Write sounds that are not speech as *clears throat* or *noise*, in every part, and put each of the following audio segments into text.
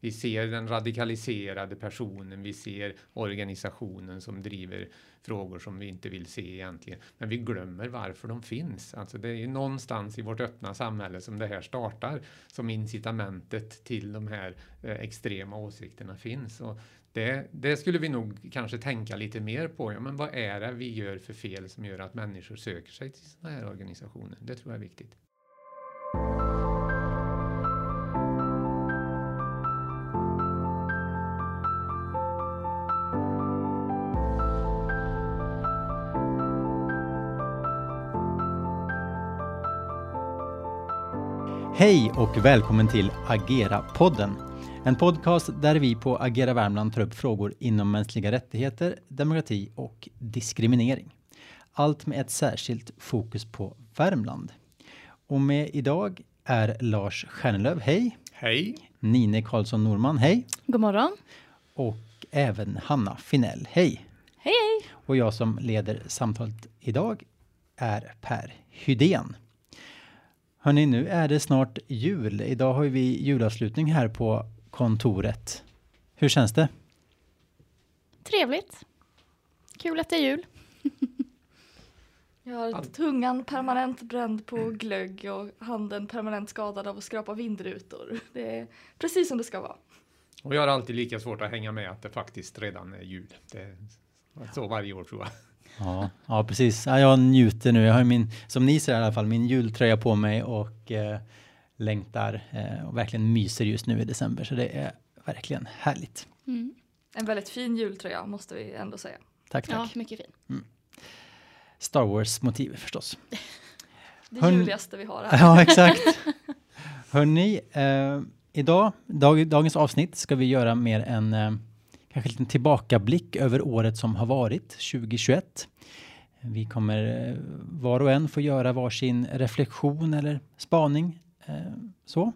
Vi ser den radikaliserade personen, vi ser organisationen som driver frågor som vi inte vill se egentligen. Men vi glömmer varför de finns. Alltså det är någonstans i vårt öppna samhälle som det här startar, som incitamentet till de här eh, extrema åsikterna finns. Och det, det, skulle vi nog kanske tänka lite mer på. Ja, men vad är det vi gör för fel som gör att människor söker sig till sådana här organisationer? Det tror jag är viktigt. Hej och välkommen till Agera-podden. En podcast där vi på Agera Värmland tar upp frågor inom mänskliga rättigheter, demokrati och diskriminering. Allt med ett särskilt fokus på Värmland. Och med idag är Lars Stjärnlöv, hej! Hej! Nine Karlsson Norman, hej! God morgon! Och även Hanna Finell, hej! Hej hej! Och jag som leder samtalet idag är Per Hydén. Hörni, nu är det snart jul. Idag har vi julavslutning här på kontoret. Hur känns det? Trevligt. Kul att det är jul. *laughs* Jag har tungan permanent bränd på glögg och handen permanent skadad av att skrapa vindrutor. *laughs* Det är precis som det ska vara. Och jag har alltid lika svårt att hänga med att det faktiskt redan är jul. Det är så varje år tror jag. Ja, ja precis. Ja, jag njuter nu. Jag har min, som ni ser i alla fall, min jultröja på mig och eh, längtar eh, och verkligen myser just nu i december. Så det är verkligen härligt. Mm. En väldigt fin jultröja måste vi ändå säga. Tack, tack. Ja, mycket fin. Mm. Star Wars motiv förstås. *laughs* Det Hörn... juligaste vi har här. Ja, exakt. *laughs* Hörni, eh, idag, dag, dagens avsnitt ska vi göra mer en eh, kanske en liten tillbakablick över året som har varit 2021. Vi kommer eh, var och en få göra varsin reflektion eller spaning. Eh, så.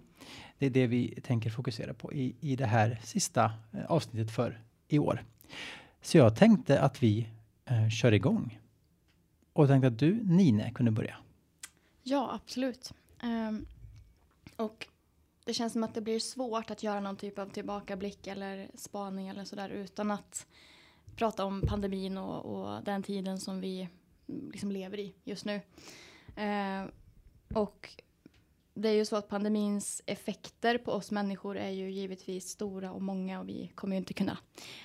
Det är det vi tänker fokusera på i, i det här sista eh, avsnittet för i år. Så jag tänkte att vi eh, kör igång. Och tänkte att du, Nine, kunde börja. Ja, absolut. Um, och det känns som att det blir svårt att göra någon typ av tillbakablick eller spaning eller sådär utan att prata om pandemin och, och, den tiden som vi liksom lever i just nu. Eh, och det är ju så att pandemins effekter på oss människor är ju givetvis stora och många och vi kommer ju inte kunna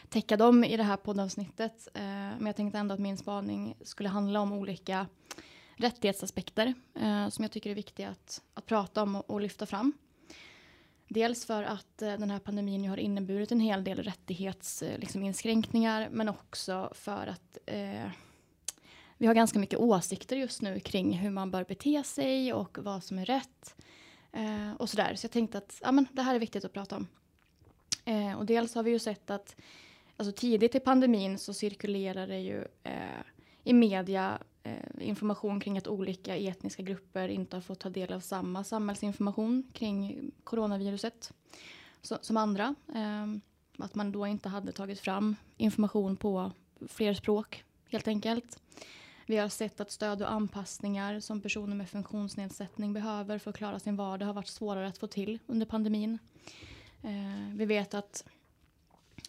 täcka dem i det här poddavsnittet. Eh, men jag tänkte ändå att min spaning skulle handla om olika rättighetsaspekter eh, som jag tycker är viktiga att, att prata om och, och lyfta fram. Dels för att eh, den här pandemin har inneburit en hel del rättighetsinskränkningar eh, liksom, men också för att eh, vi har ganska mycket åsikter just nu kring hur man bör bete sig och vad som är rätt. Eh, och sådär. Så jag tänkte att ja, men det här är viktigt att prata om. Eh, och dels har vi ju sett att alltså tidigt i pandemin så cirkulerar det ju eh, i media Eh, information kring att olika etniska grupper inte har fått ta del av samma samhällsinformation kring coronaviruset som andra. Eh, att man då inte hade tagit fram information på fler språk helt enkelt. Vi har sett att stöd och anpassningar som personer med funktionsnedsättning behöver för att klara sin vardag har varit svårare att få till under pandemin. Eh, vi vet att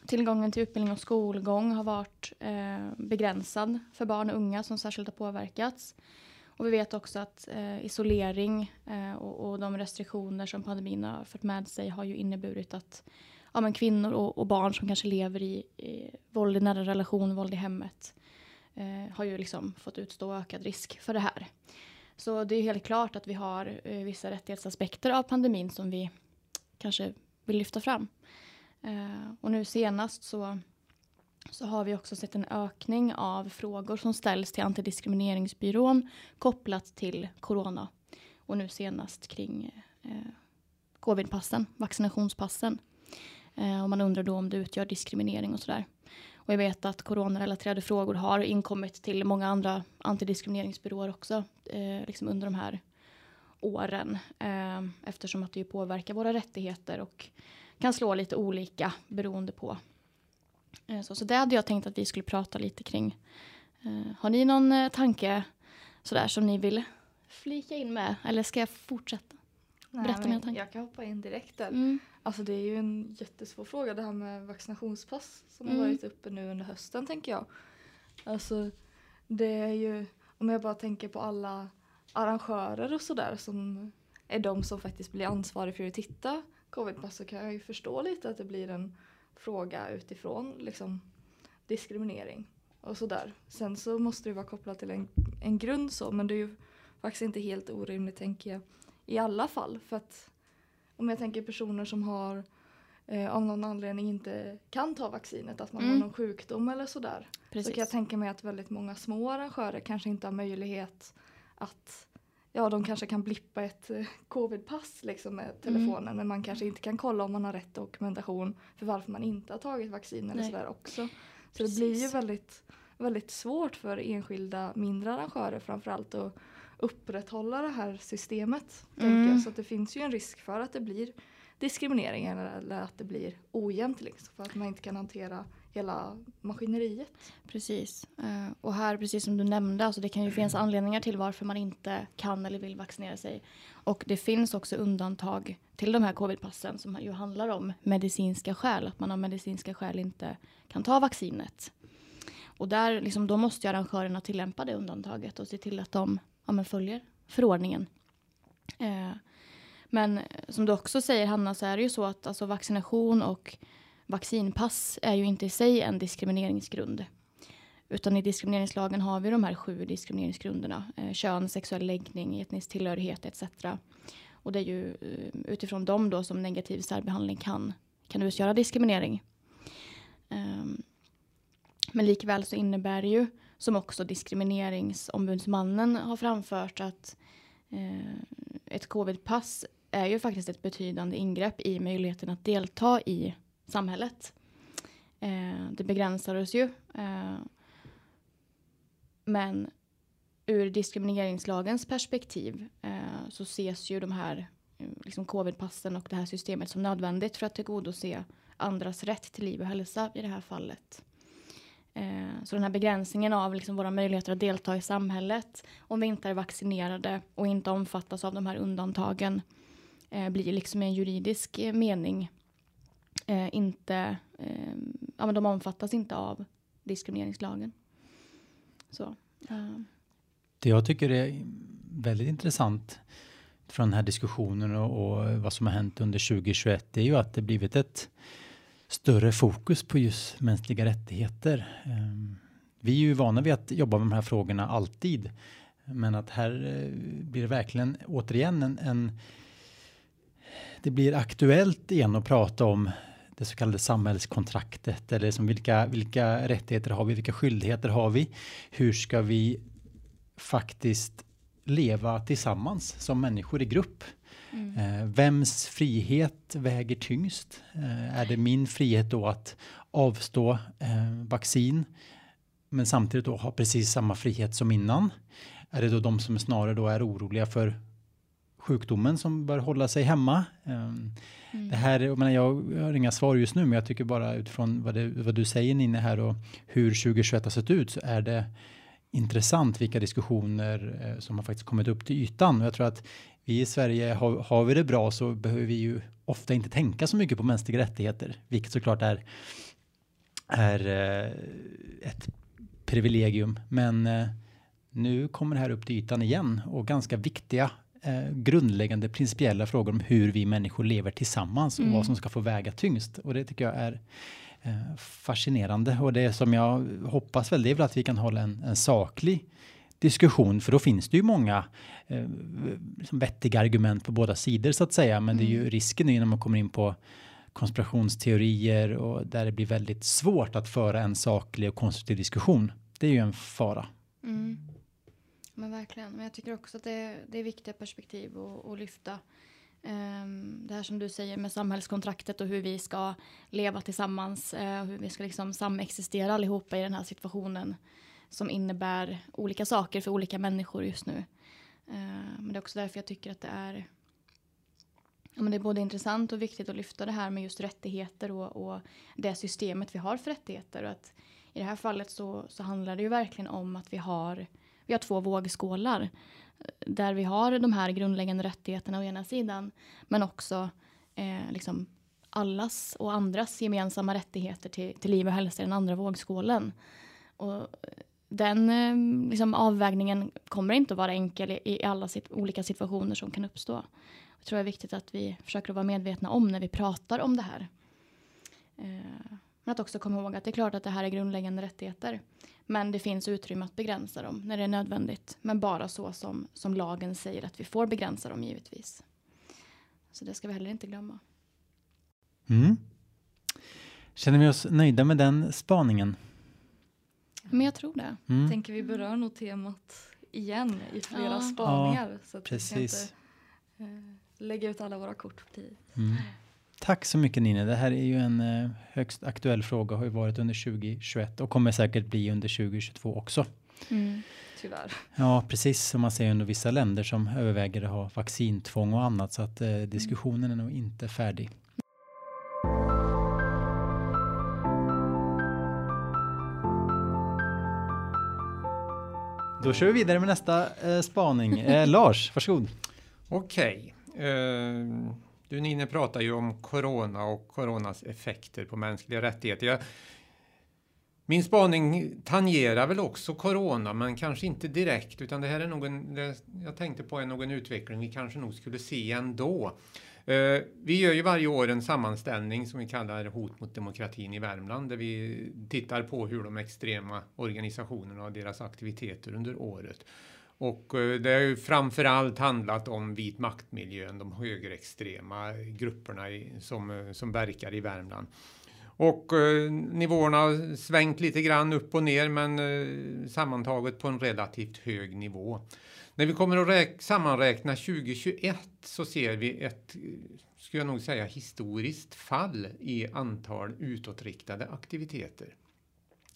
Tillgången till utbildning och skolgång har varit eh, begränsad för barn och unga som särskilt har påverkats. Och vi vet också att eh, isolering eh, och, och, de restriktioner som pandemin har fört med sig har ju inneburit att ja, men kvinnor och, och barn som kanske lever i, i våld i nära relation, våld i hemmet eh, har ju liksom fått utstå ökad risk för det här. Så det är helt klart att vi har eh, vissa rättighetsaspekter av pandemin som vi kanske vill lyfta fram. Eh, och nu senast så, så har vi också sett en ökning av frågor som ställs till Antidiskrimineringsbyrån kopplat till corona. Och nu senast kring eh, covidpassen, vaccinationspassen. Eh, och man undrar då om det utgör diskriminering och sådär. Och jag vet att coronarelaterade frågor har inkommit till många andra antidiskrimineringsbyråer också eh, liksom under de här åren. Eh, eftersom att det påverkar våra rättigheter och kan slå lite olika beroende på. Eh, så, så det hade jag tänkt att vi skulle prata lite kring. Eh, har ni någon eh, tanke sådär som ni vill flika in med? Eller ska jag fortsätta? Nej, Berätta mina tankar. Jag kan hoppa in direkt där. Mm. Alltså det är ju en jättesvår fråga det här med vaccinationspass som Mm. har varit uppe nu under hösten tänker jag. Alltså det är ju, om jag bara tänker på alla arrangörer och sådär som är de som faktiskt blir ansvariga för att titta covidpass så kan jag ju förstå lite att det blir en fråga utifrån liksom diskriminering och sådär. Sen så måste det vara kopplat till en, en grund så men det är ju faktiskt inte helt orimligt tänker jag i alla fall för att om jag tänker personer som har eh, av någon anledning inte kan ta vaccinet, att man Mm. har någon sjukdom eller sådär. Så Precis. kan jag tänka mig att väldigt många små arrangörer kanske inte har möjlighet att Ja, de kanske kan blippa ett eh, covidpass liksom med telefonen men man kanske inte kan kolla om man har rätt dokumentation för varför man inte har tagit vaccin eller sådär också. Så det blir ju Precis. väldigt, väldigt svårt för enskilda mindre arrangörer framförallt att upprätthålla det här systemet. Mm. jag. Så det finns ju en risk för att det blir diskriminering eller, eller att det blir ojämnt liksom, för att man inte kan hantera hela maskineriet. Precis. Eh, och här, precis som du nämnde, alltså det kan ju finnas anledningar till varför man inte kan eller vill vaccinera sig. Och det finns också undantag till de här covidpassen som ju handlar om medicinska skäl, att man av medicinska skäl inte kan ta vaccinet. Och där, liksom, då måste ju arrangörerna tillämpa det undantaget och se till att de ja, men följer förordningen. Eh, men eh, som du också säger Hanna så är det ju så att alltså, vaccination och vaccinpass är ju inte i sig en diskrimineringsgrund. Utan i diskrimineringslagen har vi de här sju diskrimineringsgrunderna. Eh, kön, sexuell läggning, etnisk tillhörighet etc. Och det är ju eh, utifrån dem då som negativ särbehandling kan, kan utgöra diskriminering. Um, men likväl så innebär det ju, som också diskrimineringsombudsmannen har framfört, att eh, ett covidpass är ju faktiskt ett betydande ingrepp i möjligheten att delta i samhället. Eh, det begränsar oss ju. Eh, men ur diskrimineringslagens perspektiv eh, så ses ju de här eh, liksom covidpassen och det här systemet som nödvändigt för att tillgodose andras rätt till liv och hälsa i det här fallet. Eh, så den här begränsningen av liksom våra möjligheter att delta i samhället om vi inte är vaccinerade och inte omfattas av de här undantagen eh, blir liksom i en juridisk eh, mening eh, inte, eh, ja men de omfattas inte av diskrimineringslagen. Så. eh, Det jag tycker är väldigt intressant från den här diskussionen och, och vad som har hänt under 2021 är ju att det blivit ett större fokus på just mänskliga rättigheter. Ehm, vi är ju vana vid att jobba med de här frågorna alltid. Men att här eh, blir det verkligen återigen en, en det blir aktuellt igen att prata om det så kallade samhällskontraktet eller som vilka, vilka rättigheter har vi, vilka skyldigheter har vi? Hur ska vi faktiskt leva tillsammans som människor i grupp? mm. Eh, vems frihet väger tyngst? Eh, är det min frihet då att avstå eh, vaccin men samtidigt då ha precis samma frihet som innan? Är det då de som snarare då är oroliga för sjukdomen som bör hålla sig hemma? Mm. det här, jag, menar, jag har inga svar just nu, men jag tycker bara utifrån vad, det, vad du säger Ninne här och hur 2021 har sett ut så är det intressant vilka diskussioner eh, som har faktiskt kommit upp till ytan. Och jag tror att vi i Sverige, har, har vi det bra så behöver vi ju ofta inte tänka så mycket på mänskliga rättigheter, vilket såklart är, är eh, ett privilegium. Men eh, nu kommer det här upp till ytan igen och ganska viktiga eh, grundläggande principiella frågor om hur vi människor lever tillsammans och Mm. vad som ska få väga tyngst. Och det tycker jag är eh, fascinerande och det som jag hoppas väl det är väl att vi kan hålla en, en saklig diskussion för då finns det ju många eh, liksom vettiga argument på båda sidor så att säga men det är ju Mm. risken är ju när man kommer in på konspirationsteorier och där det blir väldigt svårt att föra en saklig och konstruktiv diskussion. Det är ju en fara. Mm. Men verkligen. Men jag tycker också att det är, det är viktiga perspektiv att, att lyfta. Um, det här som du säger med samhällskontraktet och hur vi ska leva tillsammans. Uh, hur vi ska liksom samexistera allihopa i den här situationen. Som innebär olika saker för olika människor just nu. Uh, men det är också därför jag tycker att det är Ja, men det är både intressant och viktigt att lyfta det här med just rättigheter och, och det systemet vi har för rättigheter. Och att I det här fallet så, så handlar det ju verkligen om att vi har, vi har två vågskålar. Eh, där vi har de här grundläggande rättigheterna å ena sidan men också eh, liksom allas och andras gemensamma rättigheter till, till liv och hälsa i den andra vågskålen. Och eh, den eh, liksom, avvägningen kommer inte att vara enkel i, i alla sit olika situationer som kan uppstå. Jag tror det är viktigt att vi försöker vara medvetna om när vi pratar om det här. Eh, att också komma ihåg att det är klart att det här är grundläggande rättigheter. Men det finns utrymme att begränsa dem när det är nödvändigt. Men bara så som, som lagen säger att vi får begränsa dem givetvis. Så det ska vi heller inte glömma. Mm. Känner vi oss nöjda med den spaningen? Men jag tror det. Mm. Tänker vi berör nog temat igen i flera Ja. spaningar. så att precis. vi ska inte eh, lägga ut alla våra kort på tid. Mm. Tack så mycket Nina. Det här är ju en eh, högst aktuell fråga, har ju varit under 2021 och kommer säkert bli under 2022 också. Mm. Tyvärr. Ja, precis som man ser under vissa länder som överväger att ha vaccintvång och annat så att eh, diskussionen är nog inte färdig. Då kör vi vidare med nästa eh, spaning. Eh, *laughs* Lars, varsågod. Okej. Eh, du Nine pratar ju om corona och coronas effekter på mänskliga rättigheter. Jag, min spaning tangerar väl också corona, men kanske inte direkt, utan det här är nog en, det jag tänkte på är någon utveckling vi kanske nog skulle se ändå. Uh, vi gör ju varje år en sammanställning som vi kallar Hot mot demokratin i Värmland, där vi tittar på hur de extrema organisationerna och deras aktiviteter under året. Och eh, det har ju framförallt handlat om vit maktmiljön, de högerextrema grupperna som, eh, som verkar i Värmland. Och eh, nivåerna har svängt lite grann upp och ner, men eh, sammantaget på en relativt hög nivå. När vi kommer att räk- sammanräkna 2021 så ser vi ett, skulle jag nog säga, historiskt fall i antal utåtriktade aktiviteter.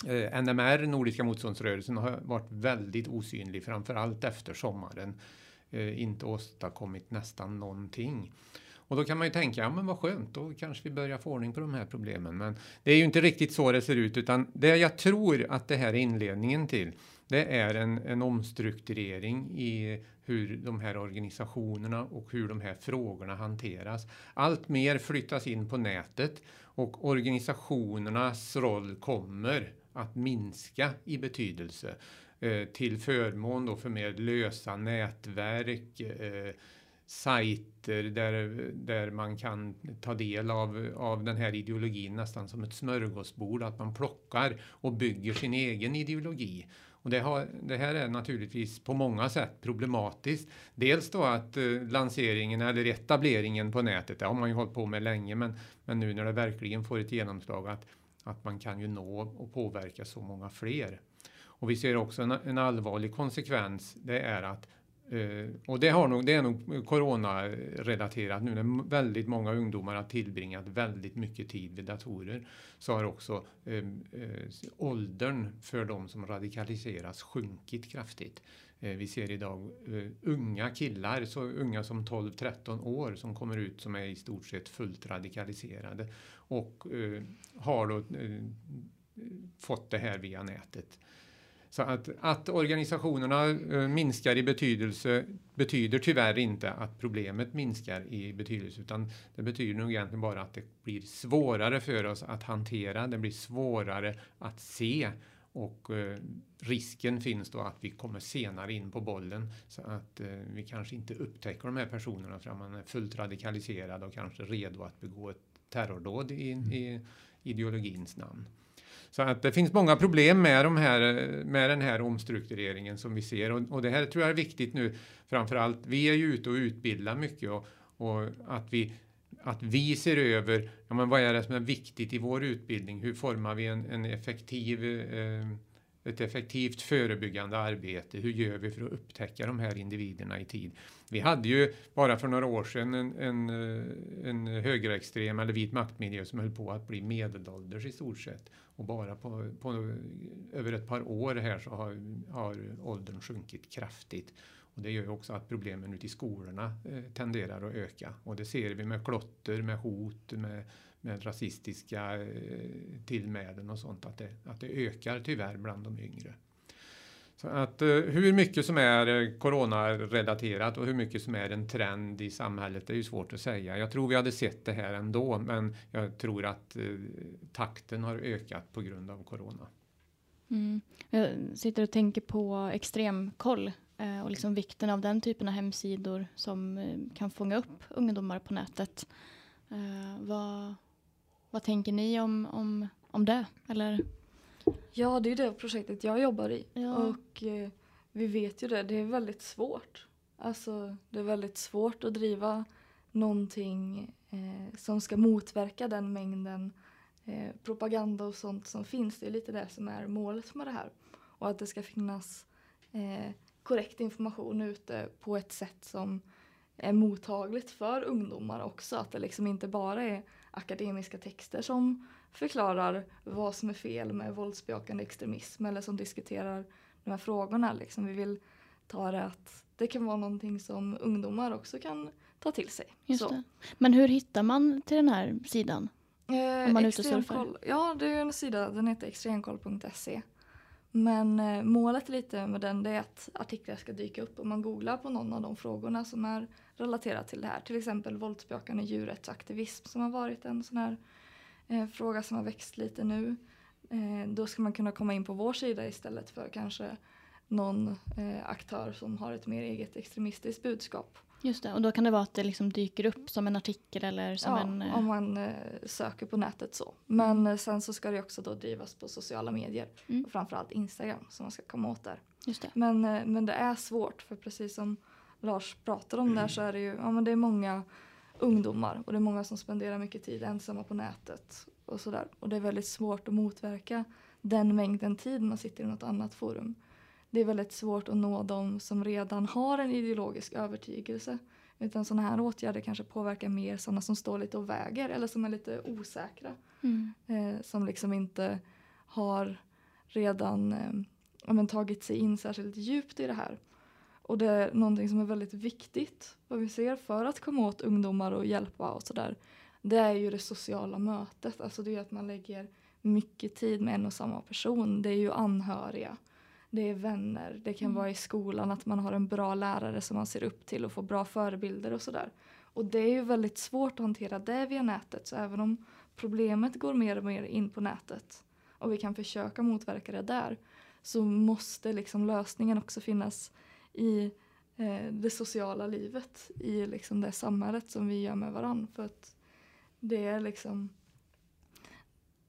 Eh, NMR, Nordiska motståndsrörelsen, har varit väldigt osynlig, framförallt efter sommaren. Eh, inte åstadkommit nästan någonting. Och då kan man ju tänka, ja men vad skönt, då kanske vi börjar få ordning på de här problemen. Men det är ju inte riktigt så det ser ut, utan det jag tror att det här är inledningen till, det är en, en omstrukturering i hur de här organisationerna och hur de här frågorna hanteras. Allt mer flyttas in på nätet och organisationernas roll kommer att minska i betydelse eh, till förmån då för mer lösa nätverk, eh, sajter där, där man kan ta del av, av den här ideologin nästan som ett smörgåsbord, att man plockar och bygger sin egen ideologi. Och det, har, det här är naturligtvis på många sätt problematiskt. Dels då att eh, lanseringen eller etableringen på nätet, det har man ju hållit på med länge, men, men nu när det verkligen får ett genomslag att, att man kan ju nå och påverka så många fler. Och vi ser också en, en allvarlig konsekvens, det är att Eh, och det, har nog, det är nog coronarelaterat. Nu när väldigt många ungdomar har tillbringat väldigt mycket tid vid datorer så har också eh, eh, åldern för de som radikaliseras sjunkit kraftigt. Eh, vi ser idag eh, unga killar, så unga som 12-13 år, som kommer ut som är i stort sett fullt radikaliserade och eh, har då fått det här via nätet. Så att, att organisationerna eh, minskar i betydelse betyder tyvärr inte att problemet minskar i betydelse, utan det betyder nog egentligen bara att det blir svårare för oss att hantera, det blir svårare att se och eh, risken finns då att vi kommer senare in på bollen så att eh, vi kanske inte upptäcker de här personerna förrän man är fullt radikaliserad och kanske redo att begå ett terrordåd i, i ideologins namn. Så att det finns många problem med, de här, med den här omstruktureringen som vi ser och, och det här tror jag är viktigt nu framförallt. Vi är ju ute och utbildar mycket och, och att vi att vi ser över ja, men vad är det som är viktigt i vår utbildning. Hur formar vi en, en effektiv, eh, ett effektivt förebyggande arbete? Hur gör vi för att upptäcka de här individerna i tid? Vi hade ju bara för några år sedan en, en, eh, en högerextrem eller vit maktmiljö som höll på att bli medelålders i stort sett. Och bara på, på över ett par år här så har, har åldern sjunkit kraftigt. Och det gör ju också att problemen ute i skolorna eh, tenderar att öka. Och det ser vi med klotter, med hot, med, med rasistiska eh, tillmälen och sånt, att det, att det ökar tyvärr bland de yngre. Så att eh, hur mycket som är eh, coronarelaterat och hur mycket som är en trend i samhället det är ju svårt att säga. Jag tror vi hade sett det här ändå, men jag tror att takten har ökat på grund av corona. Mm. Jag sitter och tänker på extremkoll och liksom vikten av den typen av hemsidor som kan fånga upp ungdomar på nätet. Vad, vad tänker ni om, om, om det? Eller? Ja, det är det projektet jag jobbar i. Ja. Och eh, vi vet ju det, det är väldigt svårt. Alltså, det är väldigt svårt att driva någonting eh, som ska motverka den mängden eh, propaganda och sånt som finns. Det är lite det som är målet med det här. Och att det ska finnas eh, korrekt information ute på ett sätt som är mottagligt för ungdomar också. Att det liksom inte bara är akademiska texter som förklarar vad som är fel med våldsbejakande extremism eller som diskuterar de här frågorna. Liksom. Vi vill ta det att det kan vara någonting som ungdomar också kan ta till sig. Just Så. det. Men hur hittar man till den här sidan? Eh, Om man extremkoll- Ja, det är en sida, den heter extremkoll.se. Men eh, målet lite med den är att artiklar ska dyka upp om man googlar på någon av de frågorna som är relaterat till det här. Till exempel våldsbejakande djurrättsaktivism som har varit en sån här eh, fråga som har växt lite nu. Eh, då ska man kunna komma in på vår sida istället för kanske någon eh, aktör som har ett mer eget extremistiskt budskap. Just det, och då kan det vara att det liksom dyker upp som en artikel eller som ja, en... eh, om man eh, söker på nätet så. Men eh, sen så ska det också då drivas på sociala medier. Mm. Och framförallt Instagram som man ska komma åt där. Just det. Men, eh, men det är svårt för precis som Lars pratar om där så är det ju ja, men det är många ungdomar och det är många som spenderar mycket tid ensamma på nätet och sådär. Och det är väldigt svårt att motverka den mängden tid man sitter i något annat forum. Det är väldigt svårt att nå dem som redan har en ideologisk övertygelse. Utan sådana här åtgärder kanske påverkar mer sådana som står lite och väger eller som är lite osäkra. Mm. Eh, som liksom inte har redan eh, men tagit sig in särskilt djupt i det här. Och det är någonting som är väldigt viktigt vad vi ser för att komma åt ungdomar och hjälpa och sådär. Det är ju det sociala mötet, alltså det är att man lägger mycket tid med en och samma person. Det är ju anhöriga, det är vänner, det kan Mm. vara i skolan att man har en bra lärare som man ser upp till och får bra förebilder och sådär. Och det är ju väldigt svårt att hantera det via nätet så även om problemet går mer och mer in på nätet och vi kan försöka motverka det där så måste liksom lösningen också finnas i eh, det sociala livet, i liksom det samhället som vi gör med varandra. För att det är liksom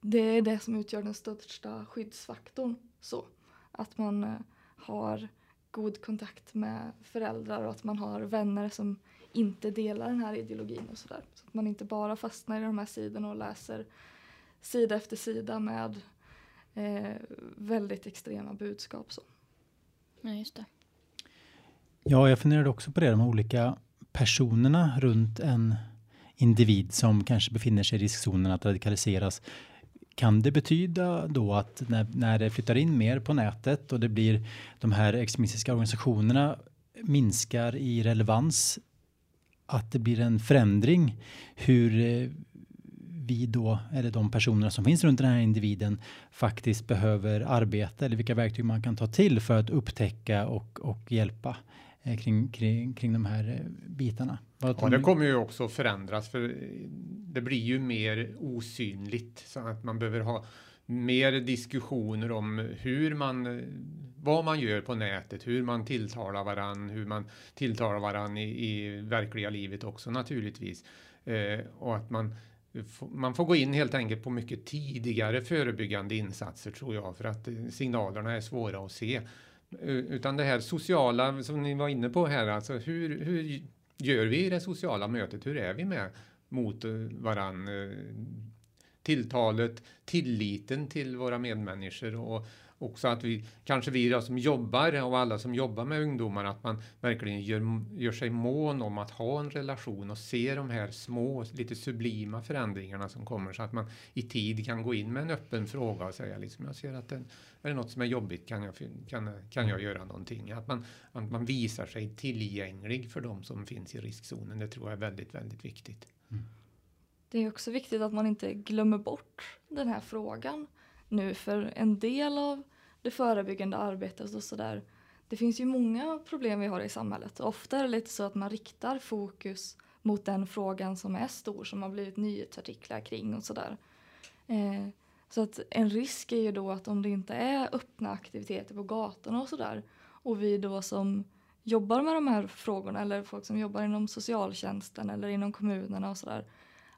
det är det som utgör den största skyddsfaktorn. Så. Att man eh, har god kontakt med föräldrar och att man har vänner som inte delar den här ideologin och sådär. Så att man inte bara fastnar i de här sidorna och läser sida efter sida med eh, väldigt extrema budskap. Så. Ja, just det. Ja, jag funderade också på det, de olika personerna runt en individ som kanske befinner sig i riskzonen att radikaliseras. Kan det betyda då att när, när det flyttar in mer på nätet och det blir de här extremistiska organisationerna minskar i relevans, att det blir en förändring hur eh, vi då, eller de personerna som finns runt den här individen faktiskt behöver arbeta eller vilka verktyg man kan ta till för att upptäcka och, och hjälpa kring, kring, kring de här eh, bitarna. Vad Ja, det kommer ju också förändras för det blir ju mer osynligt så att man behöver ha mer diskussioner om hur man, vad man gör på nätet, hur man tilltalar varann, hur man tilltalar varann i, i verkliga livet också naturligtvis. Eh, och att man, man får gå in helt enkelt på mycket tidigare förebyggande insatser tror jag för att eh, signalerna är svåra att se. Utan det här sociala som ni var inne på här, alltså hur, hur gör vi i det sociala mötet? Hur är vi med mot eh, varann? Eh, Tilltalet, tilliten till våra medmänniskor och också att vi, kanske vi som jobbar och alla som jobbar med ungdomar, att man verkligen gör, gör sig mån om att ha en relation och se de här små, lite sublima förändringarna som kommer så att man i tid kan gå in med en öppen fråga och säga liksom, jag ser att det, är det något som är jobbigt kan jag, kan, kan jag göra någonting? Att man, att man visar sig tillgänglig för de som finns i riskzonen, det tror jag är väldigt, väldigt viktigt. Det är också viktigt att man inte glömmer bort den här frågan nu för en del av det förebyggande arbetet och sådär det finns ju många problem vi har i samhället. Ofta är det lite så att man riktar fokus mot den frågan som är stor som har blivit nyhetsartiklar kring och sådär. Eh, så att en risk är ju då att om det inte är öppna aktiviteter på gatorna och sådär och vi då som jobbar med de här frågorna eller folk som jobbar inom socialtjänsten eller inom kommunerna och sådär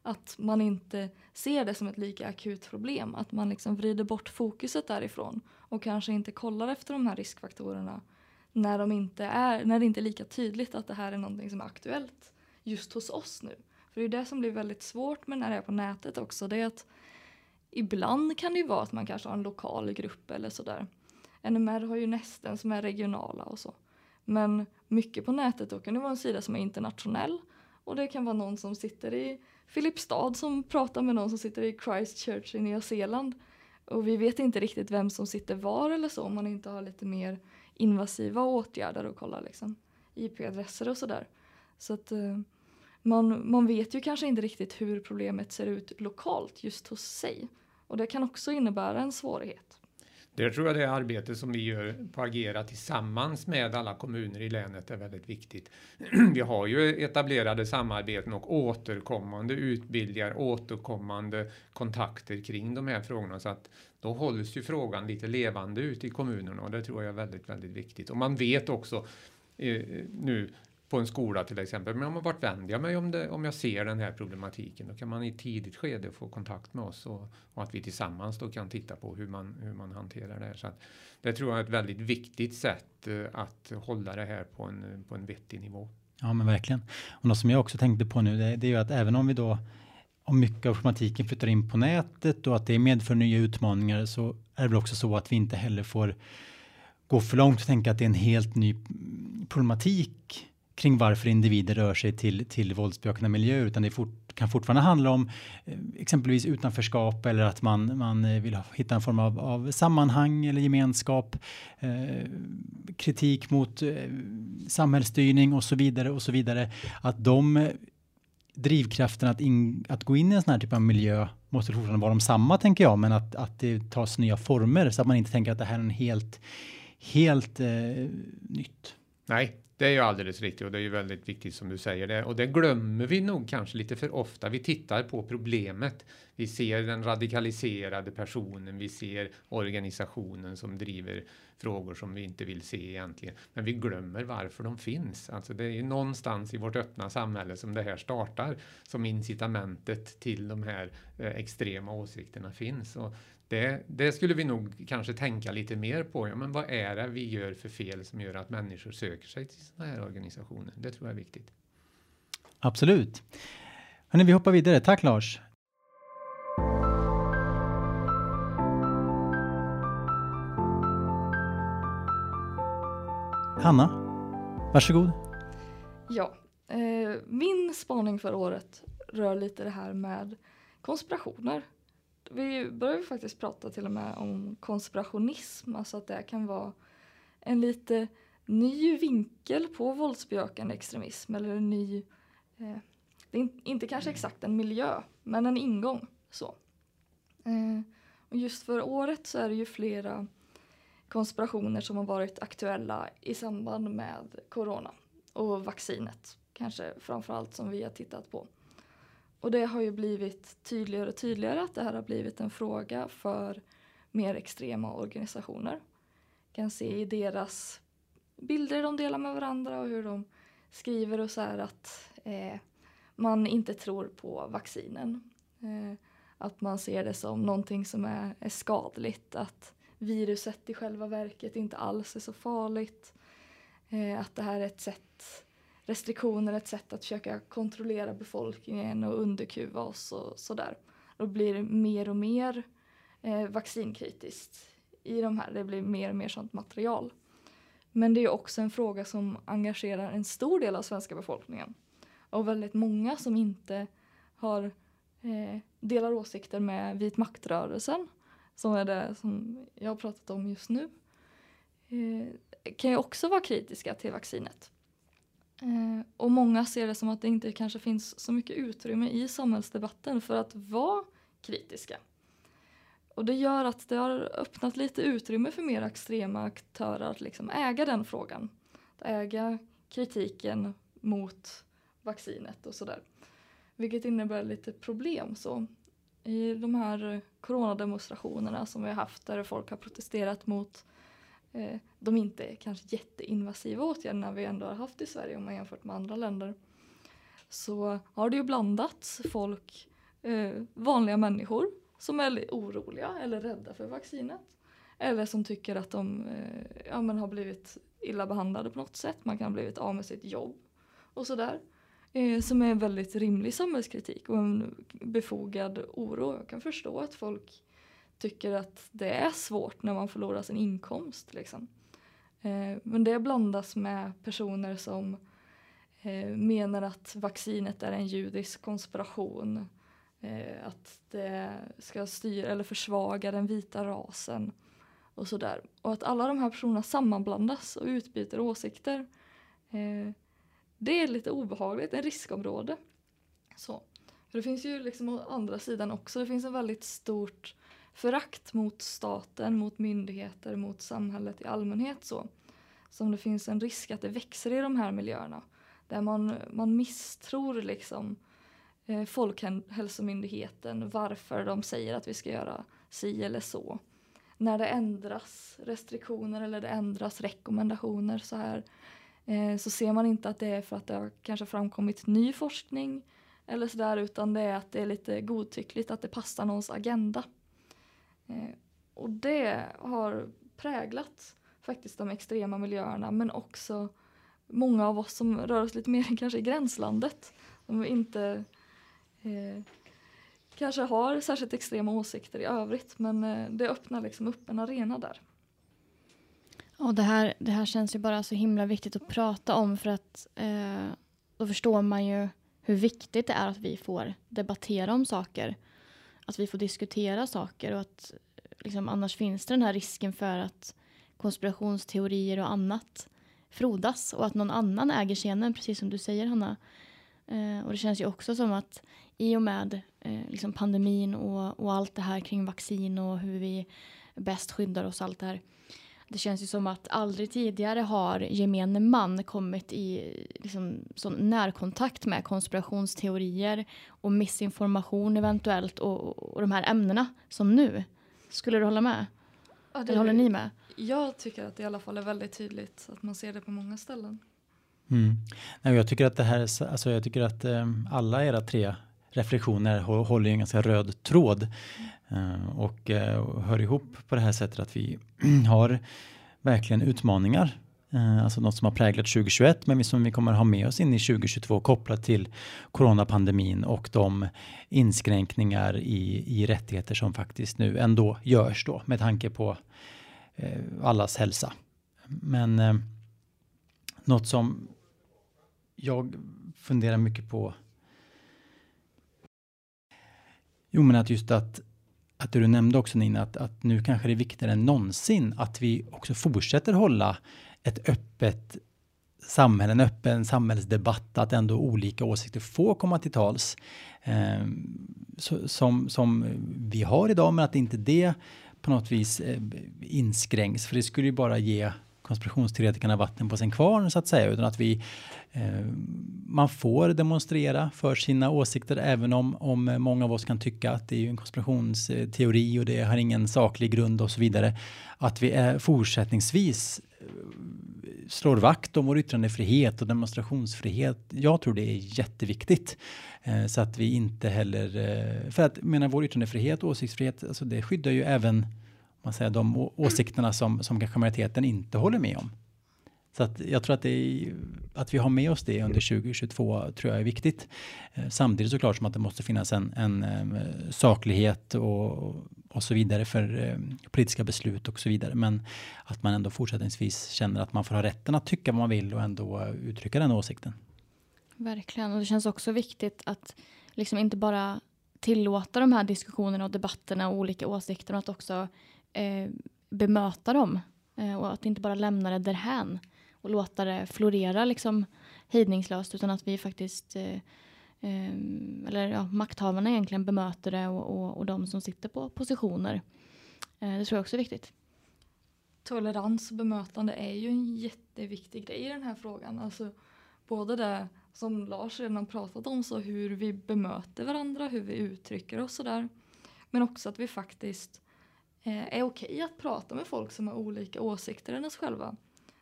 att man inte ser det som ett lika akut problem. Att man liksom vrider bort fokuset därifrån och kanske inte kollar efter de här riskfaktorerna när, de inte är, när det inte är lika tydligt att det här är någonting som är aktuellt just hos oss nu. För det är det som blir väldigt svårt med när det är på nätet också. Det är att ibland kan det ju vara att man kanske har en lokal grupp eller sådär. NMR har ju nästen som är regionala och så. Men mycket på nätet då kan det vara en sida som är internationell och det kan vara någon som sitter i Filipstad som pratar med någon som sitter i Christchurch i Nya Zeeland. Och vi vet inte riktigt vem som sitter var eller så om man inte har lite mer invasiva åtgärder och kolla liksom IP-adresser och sådär. Så att eh, man, man vet ju kanske inte riktigt hur problemet ser ut lokalt just hos sig. Och det kan också innebära en svårighet. Det tror jag det arbete som vi gör på Agera tillsammans med alla kommuner i länet är väldigt viktigt. *clears throat* Vi har ju etablerade samarbeten och återkommande utbildningar, återkommande kontakter kring de här frågorna så att då hålls ju frågan lite levande ute i kommunerna och det tror jag är väldigt, väldigt viktigt. Och man vet också eh, nu på en skola till exempel. Men om vart vänder jag mig om, det, om jag ser den här problematiken? Då kan man i tidigt skede få kontakt med oss och, och att vi tillsammans då kan titta på hur man, hur man hanterar det här. Så att, det tror jag är ett väldigt viktigt sätt eh, att hålla det här på en, på en vettig nivå. Ja, men verkligen. Och något som jag också tänkte på nu, det, det är ju att även om vi då om mycket av problematiken flyttar in på nätet och att det medför nya utmaningar så är det väl också så att vi inte heller får gå för långt och tänka att det är en helt ny mm, problematik kring varför individer rör sig till, till våldsbejakande miljöer, utan det fort, kan fortfarande handla om eh, exempelvis utanförskap eller att man, man eh, vill hitta en form av, av sammanhang eller gemenskap, eh, kritik mot eh, samhällsstyrning och så vidare och så vidare. Att de drivkraften drivkrafterna att, in, att gå in i en sån här typ av miljö måste fortfarande vara de samma tänker jag, men att, att det tas nya former så att man inte tänker att det här är en helt, helt eh, nytt. Nej, det är ju alldeles riktigt och det är ju väldigt viktigt som du säger det och det glömmer vi nog kanske lite för ofta. Vi tittar på problemet. Vi ser den radikaliserade personen, vi ser organisationen som driver frågor som vi inte vill se egentligen. Men vi glömmer varför de finns. Alltså det är ju någonstans i vårt öppna samhälle som det här startar, som incitamentet till de här eh, extrema åsikterna finns. Och det, det, skulle vi nog kanske tänka lite mer på. Ja, men vad är det vi gör för fel som gör att människor söker sig till sådana här organisationer? Det tror jag är viktigt. Absolut. Hörrni, vi hoppar vidare. Tack Lars. Hanna, varsågod. Ja, eh, min spaning för året rör lite det här med konspirationer vi börjar faktiskt prata till och med om konspirationism, alltså att det kan vara en lite ny vinkel på våldsbejakande extremism eller en ny, eh, det är inte kanske exakt en miljö, men en ingång. så. Eh, och just för året så är det ju flera konspirationer som har varit aktuella i samband med corona och vaccinet, kanske framförallt som vi har tittat på. Och det har ju blivit tydligare och tydligare att det här har blivit en fråga för mer extrema organisationer. kan se i deras bilder de delar med varandra och hur de skriver och så här att eh, man inte tror på vaccinen. Eh, att man ser det som någonting som är, är skadligt, att viruset i själva verket inte alls är så farligt. Eh, att det här är ett sätt restriktioner ett sätt att försöka kontrollera befolkningen och underkuva oss och sådär. Då blir det mer och mer eh, vaccinkritiskt i de här. Det blir mer och mer sånt material. Men det är också en fråga som engagerar en stor del av svenska befolkningen. Och väldigt många som inte har eh, delar åsikter med vit maktrörelsen, som är det som jag har pratat om just nu, eh, kan ju också vara kritiska till vaccinet. Eh, och många ser det som att det inte kanske finns så mycket utrymme i samhällsdebatten för att vara kritiska. och det gör att det har öppnat lite utrymme för mer extrema aktörer att liksom äga den frågan. Att äga kritiken mot vaccinet och sådär. Vilket innebär lite problem. Så I de här coronademonstrationerna som vi har haft där folk har protesterat mot eh, Eh, de inte kanske jätteinvasiva åtgärderna vi ändå har haft i Sverige om man jämfört med andra länder. Så har det ju blandats folk, eh, vanliga människor som är oroliga eller rädda för vaccinet. Eller som tycker att de eh, ja, men har blivit illa behandlade på något sätt. Man kan ha blivit av med sitt jobb och sådär. Eh, som är en väldigt rimlig samhällskritik och en befogad oro. Jag kan förstå att folk tycker att det är svårt när man förlorar sin inkomst. Liksom. Eh, men det blandas med personer som eh, menar att vaccinet är en judisk konspiration. Eh, att det ska styra eller försvaga den vita rasen och sådär. Och att alla de här personerna sammanblandas och utbyter åsikter. Eh, det är lite obehagligt, en riskområde. Så. För det finns ju liksom å andra sidan också, det finns en väldigt stort förakt mot staten, mot myndigheter, mot samhället i allmänhet så. Som det finns en risk att det växer i de här miljöerna. Där man, man misstror liksom eh, Folkhälsomyndigheten varför de säger att vi ska göra si eller så. När det ändras restriktioner eller det ändras rekommendationer så här eh, så ser man inte att det är för att det har kanske framkommit ny forskning eller sådär utan det är att det är lite godtyckligt att det passar någons agenda. Eh, och det har präglat faktiskt de extrema miljöerna men också många av oss som rör oss lite mer *laughs* kanske i gränslandet. Som inte eh, kanske har särskilt extrema åsikter i övrigt men eh, det öppnar liksom upp en arena där. Och det här, det här känns ju bara så himla viktigt att prata om för att eh, då förstår man ju hur viktigt det är att vi får debattera om saker. Att vi får diskutera saker och att liksom, annars finns det den här risken för att konspirationsteorier och annat frodas och att någon annan äger scenen, precis som du säger Hanna. Eh, och det känns ju också som att i och med eh, liksom pandemin och, och allt det här kring vaccin och hur vi bäst skyddar oss allt det här. Det känns ju som att aldrig tidigare har gemene man kommit i liksom, sån närkontakt med konspirationsteorier och missinformation eventuellt och, och de här ämnena som nu. Skulle du hålla med? Ja, det, Eller håller ni med? Jag tycker att det i alla fall är väldigt tydligt att man ser det på många ställen. Mm. Nej, jag tycker att det här, alltså jag tycker att um, alla era tre reflektioner håller en ganska röd tråd Eh, och eh, hör ihop på det här sättet att vi *clears throat* har verkligen utmaningar eh, alltså något som har präglat 2021 men som vi kommer ha med oss in i 2022 kopplat till coronapandemin och de inskränkningar i, i rättigheter som faktiskt nu ändå görs då med tanke på allas hälsa. Men uh, något som jag funderar mycket på. Jo, men att just att att du nämnde också Nina att, att nu kanske det är viktigare än någonsin att vi också fortsätter hålla ett öppet samhälle, en öppen samhällsdebatt, att ändå olika åsikter får komma till tals. Eh, så, som, som vi har idag, men att inte det på något vis eh, inskränks, för det skulle ju bara ge konspirationsteoretikerna vatten på sin kvarn så att säga, utan att vi eh, man får demonstrera för sina åsikter även om, om många av oss kan tycka att det är en konspirationsteori och det har ingen saklig grund och så vidare. Att vi är fortsättningsvis eh, slår vakt om vår yttrandefrihet och demonstrationsfrihet. Jag tror det är jätteviktigt eh, så att vi inte heller eh, för att menar vår yttrandefrihet och åsiktsfrihet, alltså det skyddar ju även man säger, de åsikterna som, som kanske majoriteten inte håller med om. Så att jag tror att, det är, att vi har med oss det under 2022 tror jag är viktigt. Eh, samtidigt såklart som att det måste finnas en, en eh, saklighet och, och så vidare för eh, politiska beslut och så vidare. Men att man ändå fortsättningsvis känner att man får ha rätten att tycka vad man vill och ändå uttrycka den åsikten. Verkligen, och det känns också viktigt att liksom inte bara tillåta de här diskussionerna och debatterna och olika åsikter och att också eh, bemöta dem eh, och att inte bara lämna det därhän och låta det florera liksom hejdningslöst utan att vi faktiskt eh, ehm, eller ja, makthavarna egentligen bemöter det och, och, och de som sitter på positioner. Eh, det tror jag också är viktigt. Tolerans och bemötande är ju en jätteviktig grej i den här frågan. Alltså, både det som Lars redan pratat om, så hur vi bemöter varandra, hur vi uttrycker oss och sådär. Men också att vi faktiskt Eh, är okej att prata med folk som har olika åsikter än oss själva.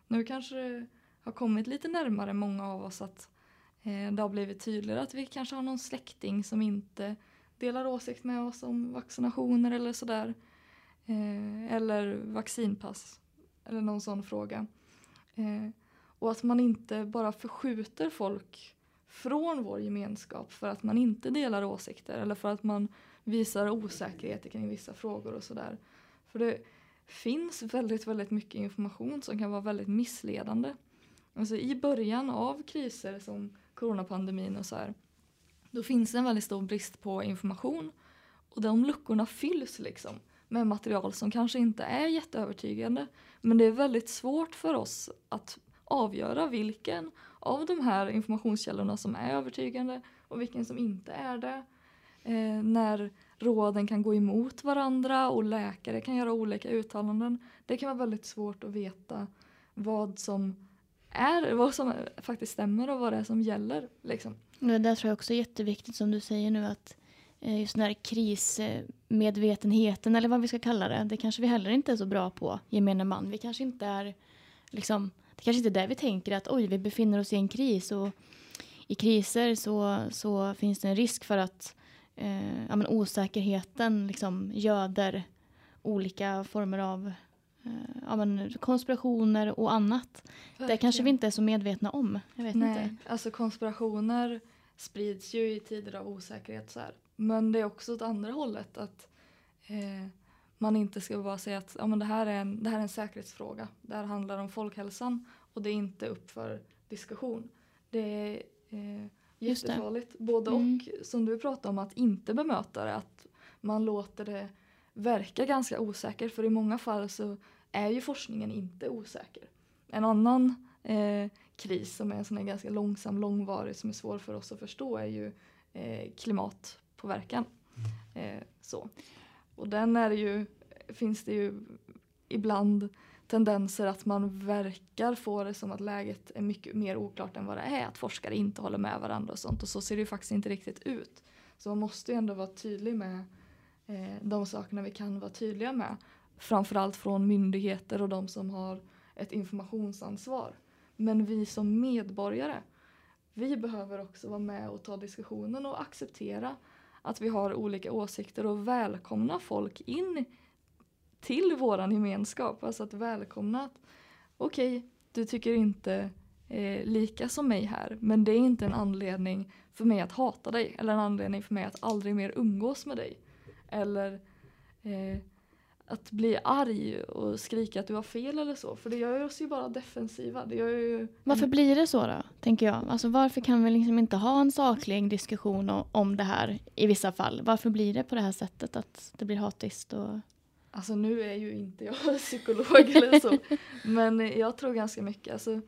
Nu kanske det har kommit lite närmare många av oss att eh, det har blivit tydligare att vi kanske har någon släkting som inte delar åsikt med oss om vaccinationer eller sådär. Eh, eller vaccinpass eller någon sån fråga. Eh, och att man inte bara förskjuter folk från vår gemenskap för att man inte delar åsikter eller för att man visar osäkerhet kring vissa frågor och sådär. För det finns väldigt, väldigt mycket information som kan vara väldigt missledande. Alltså i början av kriser som coronapandemin och så här, då finns det en väldigt stor brist på information och de luckorna fylls liksom med material som kanske inte är jätteövertygande. Men det är väldigt svårt för oss att avgöra vilken av de här informationskällorna som är övertygande och vilken som inte är det. Eh, när råden kan gå emot varandra och läkare kan göra olika uttalanden. Det kan vara väldigt svårt att veta vad som är, vad som faktiskt stämmer och vad det är som gäller. Liksom. Det där tror jag också är jätteviktigt som du säger nu att eh, just den här krismedvetenheten eller vad vi ska kalla det, det kanske vi heller inte är så bra på, gemene man. Vi kanske inte är liksom det kanske inte är där vi tänker att oj, vi befinner oss i en kris och i kriser så, så finns det en risk för att eh, ja, men osäkerheten liksom göder olika former av eh, ja, men konspirationer och annat. Verkligen. Det kanske vi inte är så medvetna om. Jag vet Nej, inte. alltså konspirationer sprids ju i tider av osäkerhet så här. Men det är också åt andra hållet att eh, man inte ska bara säga att ja, men det, här är en, det här är en säkerhetsfråga. Det här handlar om folkhälsan och det är inte upp för diskussion. Det är eh, jättefarligt. Både mm. och, som du pratade om, att inte bemöta det. Att man låter det verka ganska osäkert. För i många fall så är ju forskningen inte osäker. En annan eh, kris som är en sån här ganska långsam, långvarig, som är svår för oss att förstå är ju eh, klimatpåverkan. Mm. Eh, så. Och den är ju, finns det ju ibland tendenser att man verkar få det som att läget är mycket mer oklart än vad det är. Att forskare inte håller med varandra och sånt. Och så ser det ju faktiskt inte riktigt ut. Så man måste ju ändå vara tydlig med eh, de sakerna vi kan vara tydliga med. Framförallt från myndigheter och de som har ett informationsansvar. Men vi som medborgare, vi behöver också vara med och ta diskussionen och acceptera att vi har olika åsikter och välkomna folk in till våran gemenskap. Alltså att välkomna att okej, okay, du tycker inte eh, lika som mig här men det är inte en anledning för mig att hata dig eller en anledning för mig att aldrig mer umgås med dig. Eller eh, att bli arg och skrika att du har fel eller så. För det gör oss ju bara defensiva. Det gör ju varför blir det så då, tänker jag? Alltså varför kan vi liksom inte ha en saklig diskussion om det här i vissa fall? Varför blir det på det här sättet att det blir hatiskt? Och... Alltså nu är ju inte jag *laughs* psykolog eller så. men jag tror ganska mycket. Alltså,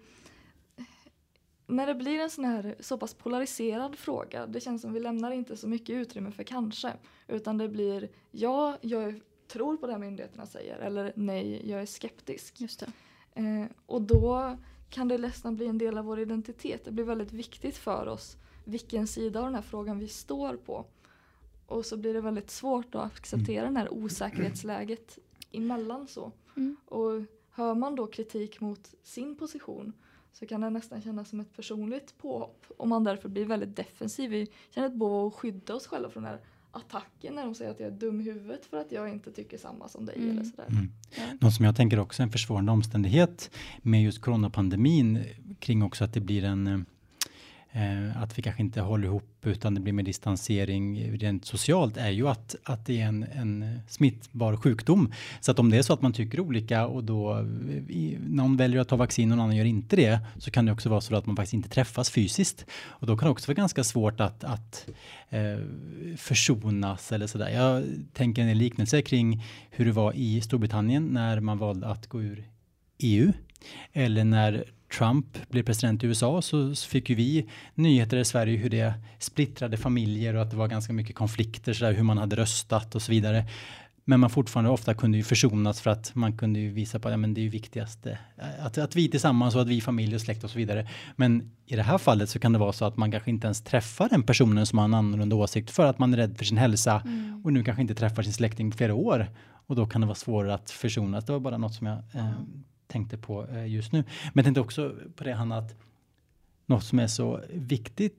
när det blir en sån här så pass polariserad fråga, det känns som vi lämnar inte så mycket utrymme för kanske. Utan det blir ja, jag tror på det myndigheterna säger eller nej, jag är skeptisk. Just eh, och då kan det nästan bli en del av vår identitet. Det blir väldigt viktigt för oss vilken sida av den här frågan vi står på. Och så blir det väldigt svårt att acceptera mm. det här osäkerhetsläget emellan så. Mm. Och hör man då kritik mot sin position så kan det nästan kännas som ett personligt påhopp och man därför blir väldigt defensiv. Vi känner ett behov av att skydda oss själva från det här attacken när de säger att jag är dum i huvudet för att jag inte tycker samma som dig. Mm. Eller sådär. Mm. Ja. Något som jag tänker också är en försvårande omständighet med just coronapandemin kring också att det blir en eh, Eh, att vi kanske inte håller ihop utan det blir mer distansering rent socialt är ju att, att det är en, en smittbar sjukdom. Så att om det är så att man tycker olika och då i, någon väljer att ta vaccin och någon annan gör inte det så kan det också vara så att man faktiskt inte träffas fysiskt. Och då kan det också vara ganska svårt att, att eh, försonas eller sådär. Jag tänker en liknelse kring hur det var i Storbritannien när man valde att gå ur EU eller när Trump blev president i USA så fick ju vi nyheter i Sverige hur det splittrade familjer och att det var ganska mycket konflikter så där, hur man hade röstat och så vidare. Men man fortfarande ofta kunde ju försonas för att man kunde ju visa på att ja, det är ju viktigaste att, att vi tillsammans och att vi familj och släkt och så vidare. Men i det här fallet så kan det vara så att man kanske inte ens träffar den personen som har en annorlunda åsikt för att man är rädd för sin hälsa mm. och nu kanske inte träffar sin släkting på flera år och då kan det vara svårare att försonas. Det var bara något som jag eh, tänkte på eh, just nu. Men jag tänkte också på det Hanna att något som är så viktigt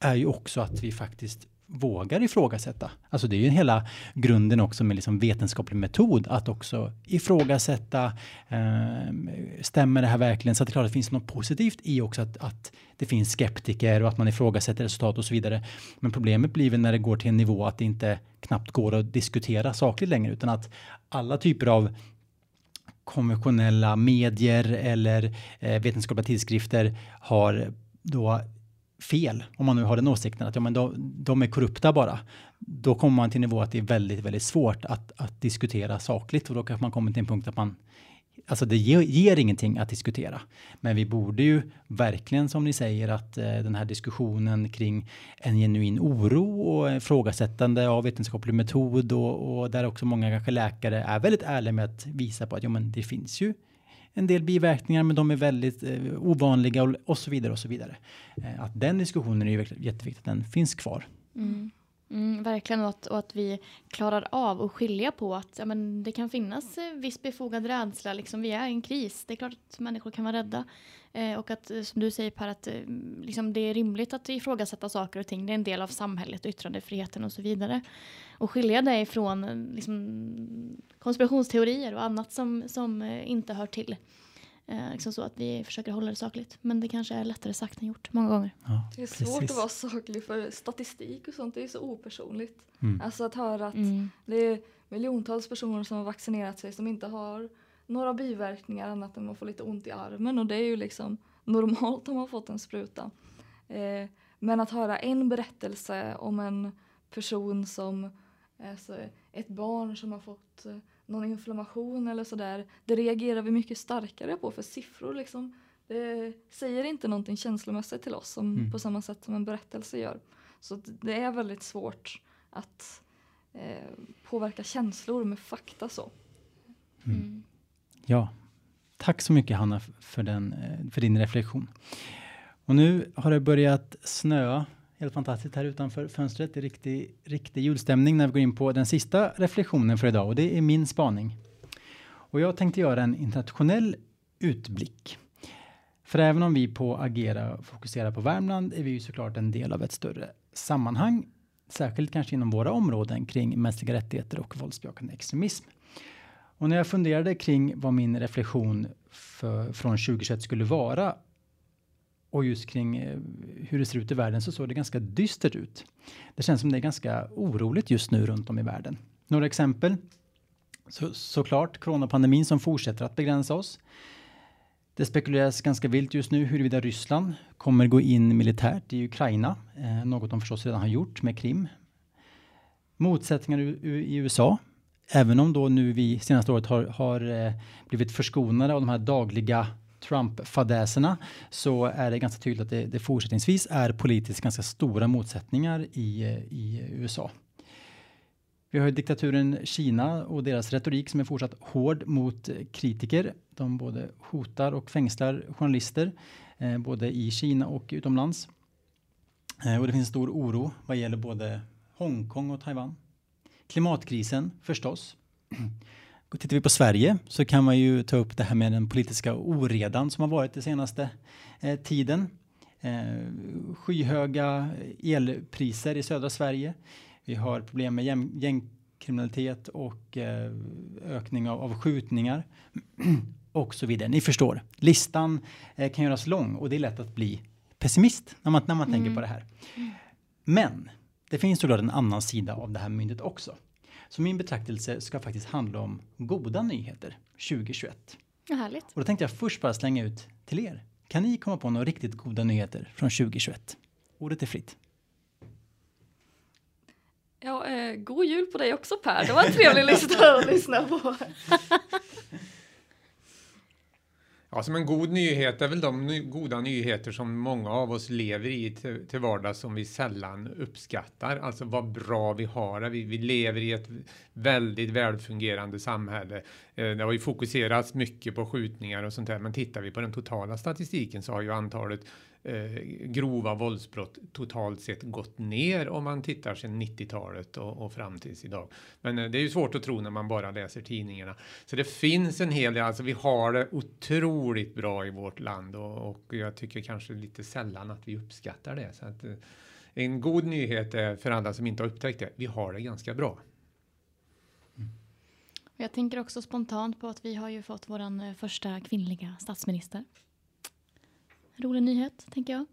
är ju också att vi faktiskt vågar ifrågasätta. Alltså det är ju hela grunden också med liksom vetenskaplig metod att också ifrågasätta. Eh, stämmer det här verkligen? Så att det är klart att det finns något positivt i också att, att det finns skeptiker och att man ifrågasätter resultat och så vidare. Men problemet blir väl när det går till en nivå att det inte knappt går att diskutera sakligt längre utan att alla typer av konventionella medier eller eh, vetenskapliga tidskrifter har då fel, om man nu har den åsikten att ja, men de, de är korrupta bara, då kommer man till nivå att det är väldigt, väldigt svårt att, att diskutera sakligt och då kanske man kommer till en punkt att man Alltså det ger, ger ingenting att diskutera. Men vi borde ju verkligen som ni säger att eh, den här diskussionen kring en genuin oro och ifrågasättande av vetenskaplig metod och, och där också många kanske läkare är väldigt ärliga med att visa på att jo, men det finns ju en del biverkningar, men de är väldigt eh, ovanliga och, och, så vidare och så vidare. Eh, att den diskussionen är ju jätteviktigt att den finns kvar. Mm. Mm, verkligen och att, och att vi klarar av att skilja på att ja, men det kan finnas eh, viss befogad rädsla. Liksom, vi är i en kris. Det är klart att människor kan vara rädda. Eh, och att eh, som du säger Per, att eh, liksom, det är rimligt att ifrågasätta saker och ting. Det är en del av samhället, yttrandefriheten och så vidare. Och skilja det ifrån liksom, konspirationsteorier och annat som, som inte hör till. Eh, liksom så att vi försöker hålla det sakligt. Men det kanske är lättare sagt än gjort många gånger. Ja, det är svårt precis. att vara saklig för statistik och sånt det är så opersonligt. Mm. Alltså att höra att mm. det är miljontals personer som har vaccinerat sig som inte har några biverkningar annat än att man får lite ont i armen och det är ju liksom normalt om man fått en spruta. Eh, men att höra en berättelse om en person som alltså ett barn som har fått eh, någon inflammation eller sådär, det reagerar vi mycket starkare på för siffror liksom. Det säger inte någonting känslomässigt till oss som, mm. på samma sätt som en berättelse gör. Så det är väldigt svårt att eh, påverka känslor med fakta så. Mm. mm. Ja, tack så mycket Hanna för, den, eh, för din reflektion. Och nu har det börjat snöa helt fantastiskt här utanför fönstret. Det är riktig, riktig julstämning när vi går in på den sista reflektionen för idag och det är min spaning. Och jag tänkte göra en internationell utblick. För även om vi på Agera fokuserar på Värmland är vi ju såklart en del av ett större sammanhang, särskilt kanske inom våra områden kring mänskliga rättigheter och våldsbejakande extremism. Och när jag funderade kring vad min reflektion för, från 2021 skulle vara och just kring eh, hur det ser ut i världen så såg det ganska dystert ut. Det känns som det är ganska oroligt just nu runt om i världen. Några exempel. Så, såklart coronapandemin som fortsätter att begränsa oss. Det spekuleras ganska vilt just nu huruvida Ryssland kommer gå in militärt i Ukraina, eh, något de förstås redan har gjort med Krim. Motsättningar i, i USA, även om då nu vi senaste året har, har eh, blivit förskonade av de här dagliga Trump-fadäserna så är det ganska tydligt att det, det fortsättningsvis är politiskt ganska stora motsättningar i, i USA. Vi har diktaturen Kina och deras retorik som är fortsatt hård mot kritiker. De både hotar och fängslar journalister, eh, både i Kina och utomlands. Eh, och det finns stor oro vad gäller både Hongkong och Taiwan. Klimatkrisen förstås. Tittar vi på Sverige så kan man ju ta upp det här med den politiska oredan som har varit den senaste eh, tiden. Eh, skyhöga elpriser i södra Sverige. Vi har problem med gängkriminalitet och eh, ökning av, av skjutningar *clears throat* och så vidare. Ni förstår, listan eh, kan göras lång och det är lätt att bli pessimist när man, när man mm. tänker på det här. Men det finns såklart en annan sida av det här myntet också. Så min betraktelse ska faktiskt handla om goda nyheter 2021. Ja, härligt. Och då tänkte jag först bara slänga ut till er. Kan ni komma på några riktigt goda nyheter från 2021? Ordet är fritt. Ja, eh, god jul på dig också Per. Det var en trevlig lista att lyssna på. *laughs* Ja, som en god nyhet är väl de ny goda nyheter som många av oss lever i till, till vardags som vi sällan uppskattar. Alltså vad bra vi har det. Vi, vi lever i ett väldigt välfungerande samhälle. Eh, det har ju fokuserats mycket på skjutningar och sånt där, men tittar vi på den totala statistiken så har ju antalet eh, grova våldsbrott totalt sett gått ner om man tittar sedan 90-talet och, och, fram tills idag. Men eh, det är ju svårt att tro när man bara läser tidningarna. Så det finns en hel del, alltså vi har det otroligt bra i vårt land och, och jag tycker kanske lite sällan att vi uppskattar det. Så att, eh, en god nyhet är för alla som inte har upptäckt det, vi har det ganska bra. Jag tänker också spontant på att vi har ju fått vår eh, första kvinnliga statsminister rolig nyhet, tänker jag.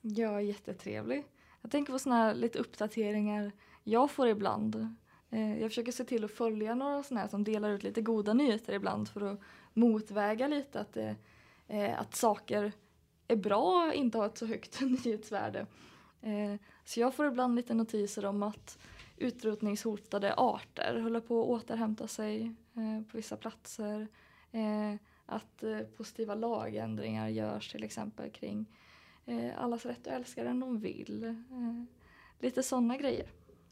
Ja, jättetrevlig. Jag tänker på såna här lite uppdateringar jag får ibland. Eh, jag försöker se till att följa några sådana här som delar ut lite goda nyheter ibland för att motväga lite att, det, att saker är bra inte har ett så högt *laughs* nyhetsvärde. Så jag får ibland lite notiser om att utrotningshotade arter håller på att återhämta sig på vissa platser att eh, positiva lagändringar görs till exempel kring eh, allas rätt att älska den de vill. Eh, lite sådana grejer.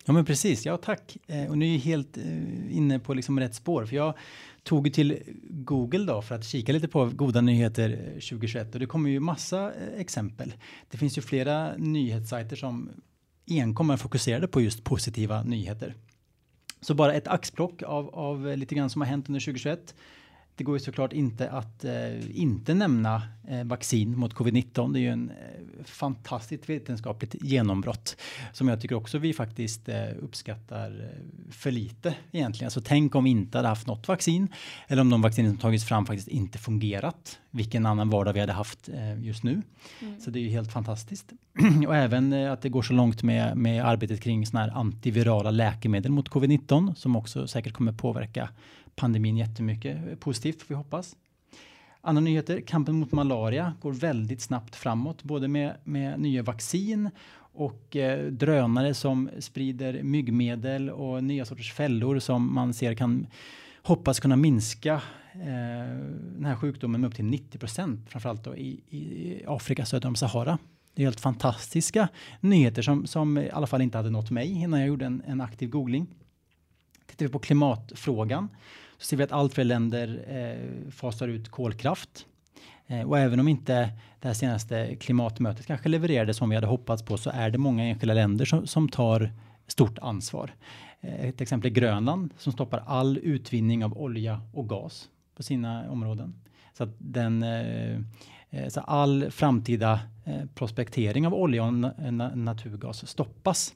Ja men precis, ja tack. Eh, och nu är jag helt eh, inne på liksom rätt spår. För jag tog till Google då för att kika lite på goda nyheter eh, 2021 och det kommer ju massa eh, exempel. Det finns ju flera nyhetssajter som enkom är fokuserade på just positiva nyheter. Så bara ett axplock av, av eh, lite grann som har hänt under 2021 det går ju såklart inte att eh, inte nämna eh, vaccin mot covid-19. Det är ju en eh, fantastiskt vetenskapligt genombrott som jag tycker också vi faktiskt eh, uppskattar eh, för lite egentligen. Alltså tänk om vi inte hade haft något vaccin eller om de vacciner som tagits fram faktiskt inte fungerat. Vilken annan vardag vi hade haft eh, just nu. Mm. Så det är ju helt fantastiskt. *clears throat* Och även att det går så långt med, med arbetet kring såna här antivirala läkemedel mot covid-19 som också säkert kommer påverka pandemin jättemycket positivt får vi hoppas. Andra nyheter, kampen mot malaria går väldigt snabbt framåt, både med, med nya vaccin och eh, drönare som sprider myggmedel och nya sorters fällor som man ser kan hoppas kunna minska eh, den här sjukdomen med upp till 90 procent, framförallt då i, i Afrika söder om Sahara. Det är helt fantastiska nyheter som, som i alla fall inte hade nått mig innan jag gjorde en, en aktiv googling. Tittar vi på klimatfrågan så ser vi att allt fler länder eh, fasar ut kolkraft. Eh, och även om inte det här senaste klimatmötet kanske levererade som vi hade hoppats på så är det många enskilda länder som, som tar stort ansvar. Eh, ett exempel är Grönland som stoppar all utvinning av olja och gas på sina områden. Så att den eh, eh så all framtida eh, prospektering av olja och naturgas stoppas.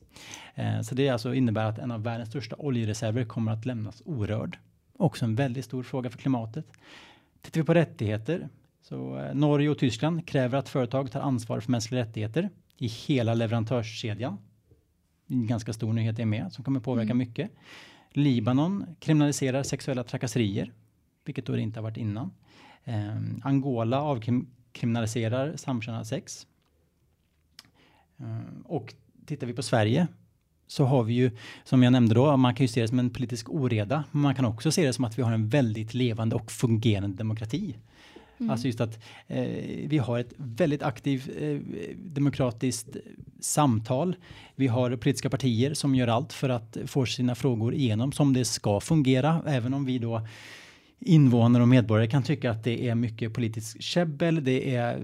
Eh, så det alltså innebär att en av världens största oljereserver kommer att lämnas orörd. Också en väldigt stor fråga för klimatet. Tittar vi på rättigheter så eh, Norge och Tyskland kräver att företag tar ansvar för mänskliga rättigheter i hela leverantörskedjan. En ganska stor nyhet är med som kommer påverka mm. mycket. Libanon kriminaliserar sexuella trakasserier, vilket då det inte har varit innan. Eh, Angola avkriminaliserar samkönat sex. Eh, och tittar vi på Sverige så har vi ju, som jag nämnde då, man kan ju se det som en politisk oreda, men man kan också se det som att vi har en väldigt levande och fungerande demokrati. Mm. Alltså just att eh, vi har ett väldigt aktivt eh, demokratiskt samtal. Vi har politiska partier som gör allt för att få sina frågor igenom som det ska fungera, även om vi då invånare och medborgare kan tycka att det är mycket politiskt käbbel, det är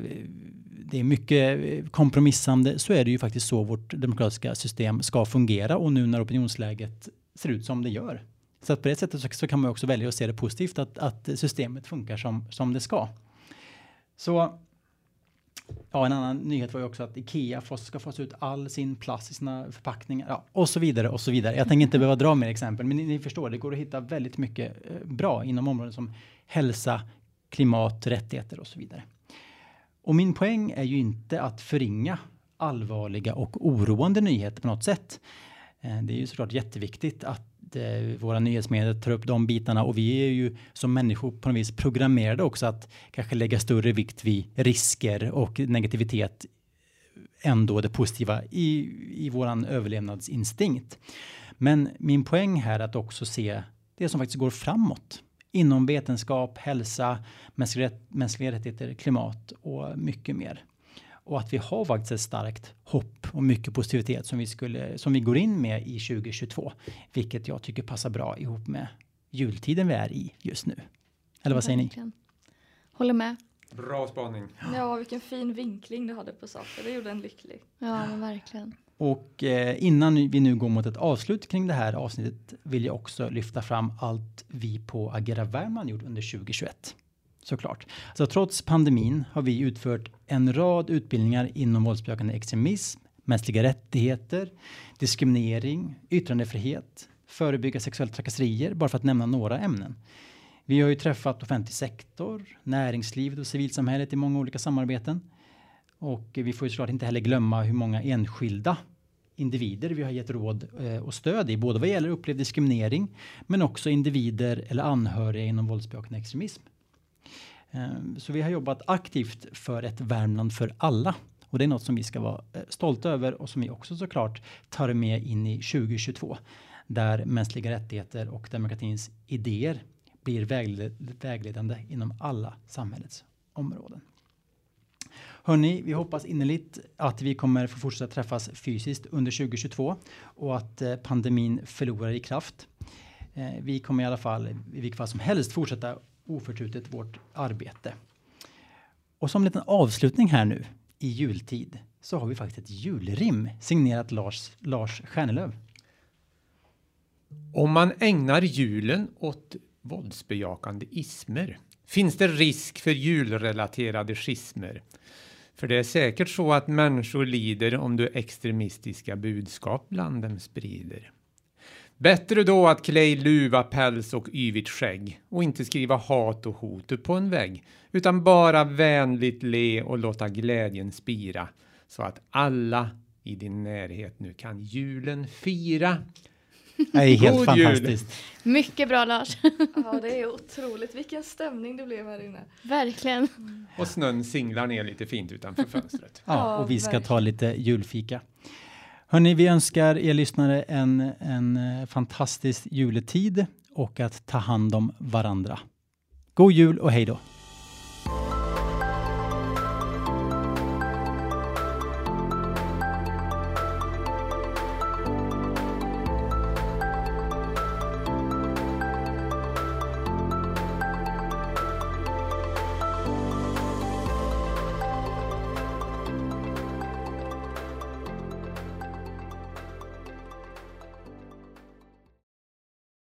det är mycket kompromissande så är det ju faktiskt så vårt demokratiska system ska fungera och nu när opinionsläget ser ut som det gör. Så att på det sättet så, så kan man också välja att se det positivt att, att systemet funkar som, som det ska. Så Ja, en annan nyhet var ju också att Ikea ska fasa ut all sin plast i sina förpackningar ja, och så vidare och så vidare. Jag tänker inte behöva dra mer exempel, men ni, ni förstår, det går att hitta väldigt mycket eh, bra inom områden som hälsa, klimat, rättigheter och så vidare. Och min poäng är ju inte att förringa allvarliga och oroande nyheter på något sätt. Eh, det är ju såklart jätteviktigt att det, eh, våra nyhetsmedier tar upp de bitarna och vi är ju som människor på något vis programmerade också att kanske lägga större vikt vid risker och negativitet än då det positiva i, i våran överlevnadsinstinkt. Men min poäng här är att också se det som faktiskt går framåt inom vetenskap, hälsa, mänskliga, mänskliga rättigheter, klimat och mycket mer. Och att vi har faktiskt ett starkt hopp och mycket positivitet som vi, skulle, som vi går in med i 2022. Vilket jag tycker passar bra ihop med jultiden vi är i just nu. Eller vad säger Verkligen. Håller med. Bra spaning. Ja, vilken fin vinkling du hade på saker. Det gjorde en lycklig. Ja, men verkligen. Och eh, innan vi nu går mot ett avslut kring det här avsnittet vill jag också lyfta fram allt vi på Agera Värmland gjort under 2021. Såklart. Så trots pandemin har vi utfört en rad utbildningar inom våldsbejakande extremism, mänskliga rättigheter, diskriminering, yttrandefrihet, förebygga sexuella trakasserier, bara för att nämna några ämnen. Vi har ju träffat offentlig sektor, näringslivet och civilsamhället i många olika samarbeten. Och vi får ju såklart inte heller glömma hur många enskilda individer vi har gett råd eh, och stöd i, både vad gäller upplevd diskriminering, men också individer eller anhöriga inom våldsbejakande extremism. Ehm, så vi har jobbat aktivt för ett Värmland för alla. Och det är något som vi ska vara eh, stolta över och som vi också såklart tar med in i 2022. Där mänskliga rättigheter och demokratins idéer blir vägledande inom alla samhällets områden. Hörni, vi hoppas innerligt att vi kommer få fortsätta träffas fysiskt under 2022 och att eh, pandemin förlorar i kraft. Eh, vi kommer i alla fall, i vilket fall som helst, fortsätta oförtrutet vårt arbete. Och som en liten avslutning här nu i jultid så har vi faktiskt ett julrim signerat Lars, Lars Stjärnelöv. Om man ägnar julen åt våldsbejakande ismer finns det risk för julrelaterade schismer. För det är säkert så att människor lider om du extremistiska budskap bland dem sprider. Bättre då att klä i luva, päls och yvigt skägg och inte skriva hat och hot på en vägg, utan bara vänligt le och låta glädjen spira så att alla i din närhet nu kan julen fira. Det är helt God jul! fantastiskt. Mycket bra Lars. Ja, det är otroligt. Vilken stämning det blev här inne. verkligen. Och snön singlar ner lite fint utanför fönstret. Ja, och vi ska ta lite julfika. Hörni, vi önskar er lyssnare en, en eh, fantastisk juletid och att ta hand om varandra. God jul och hej då!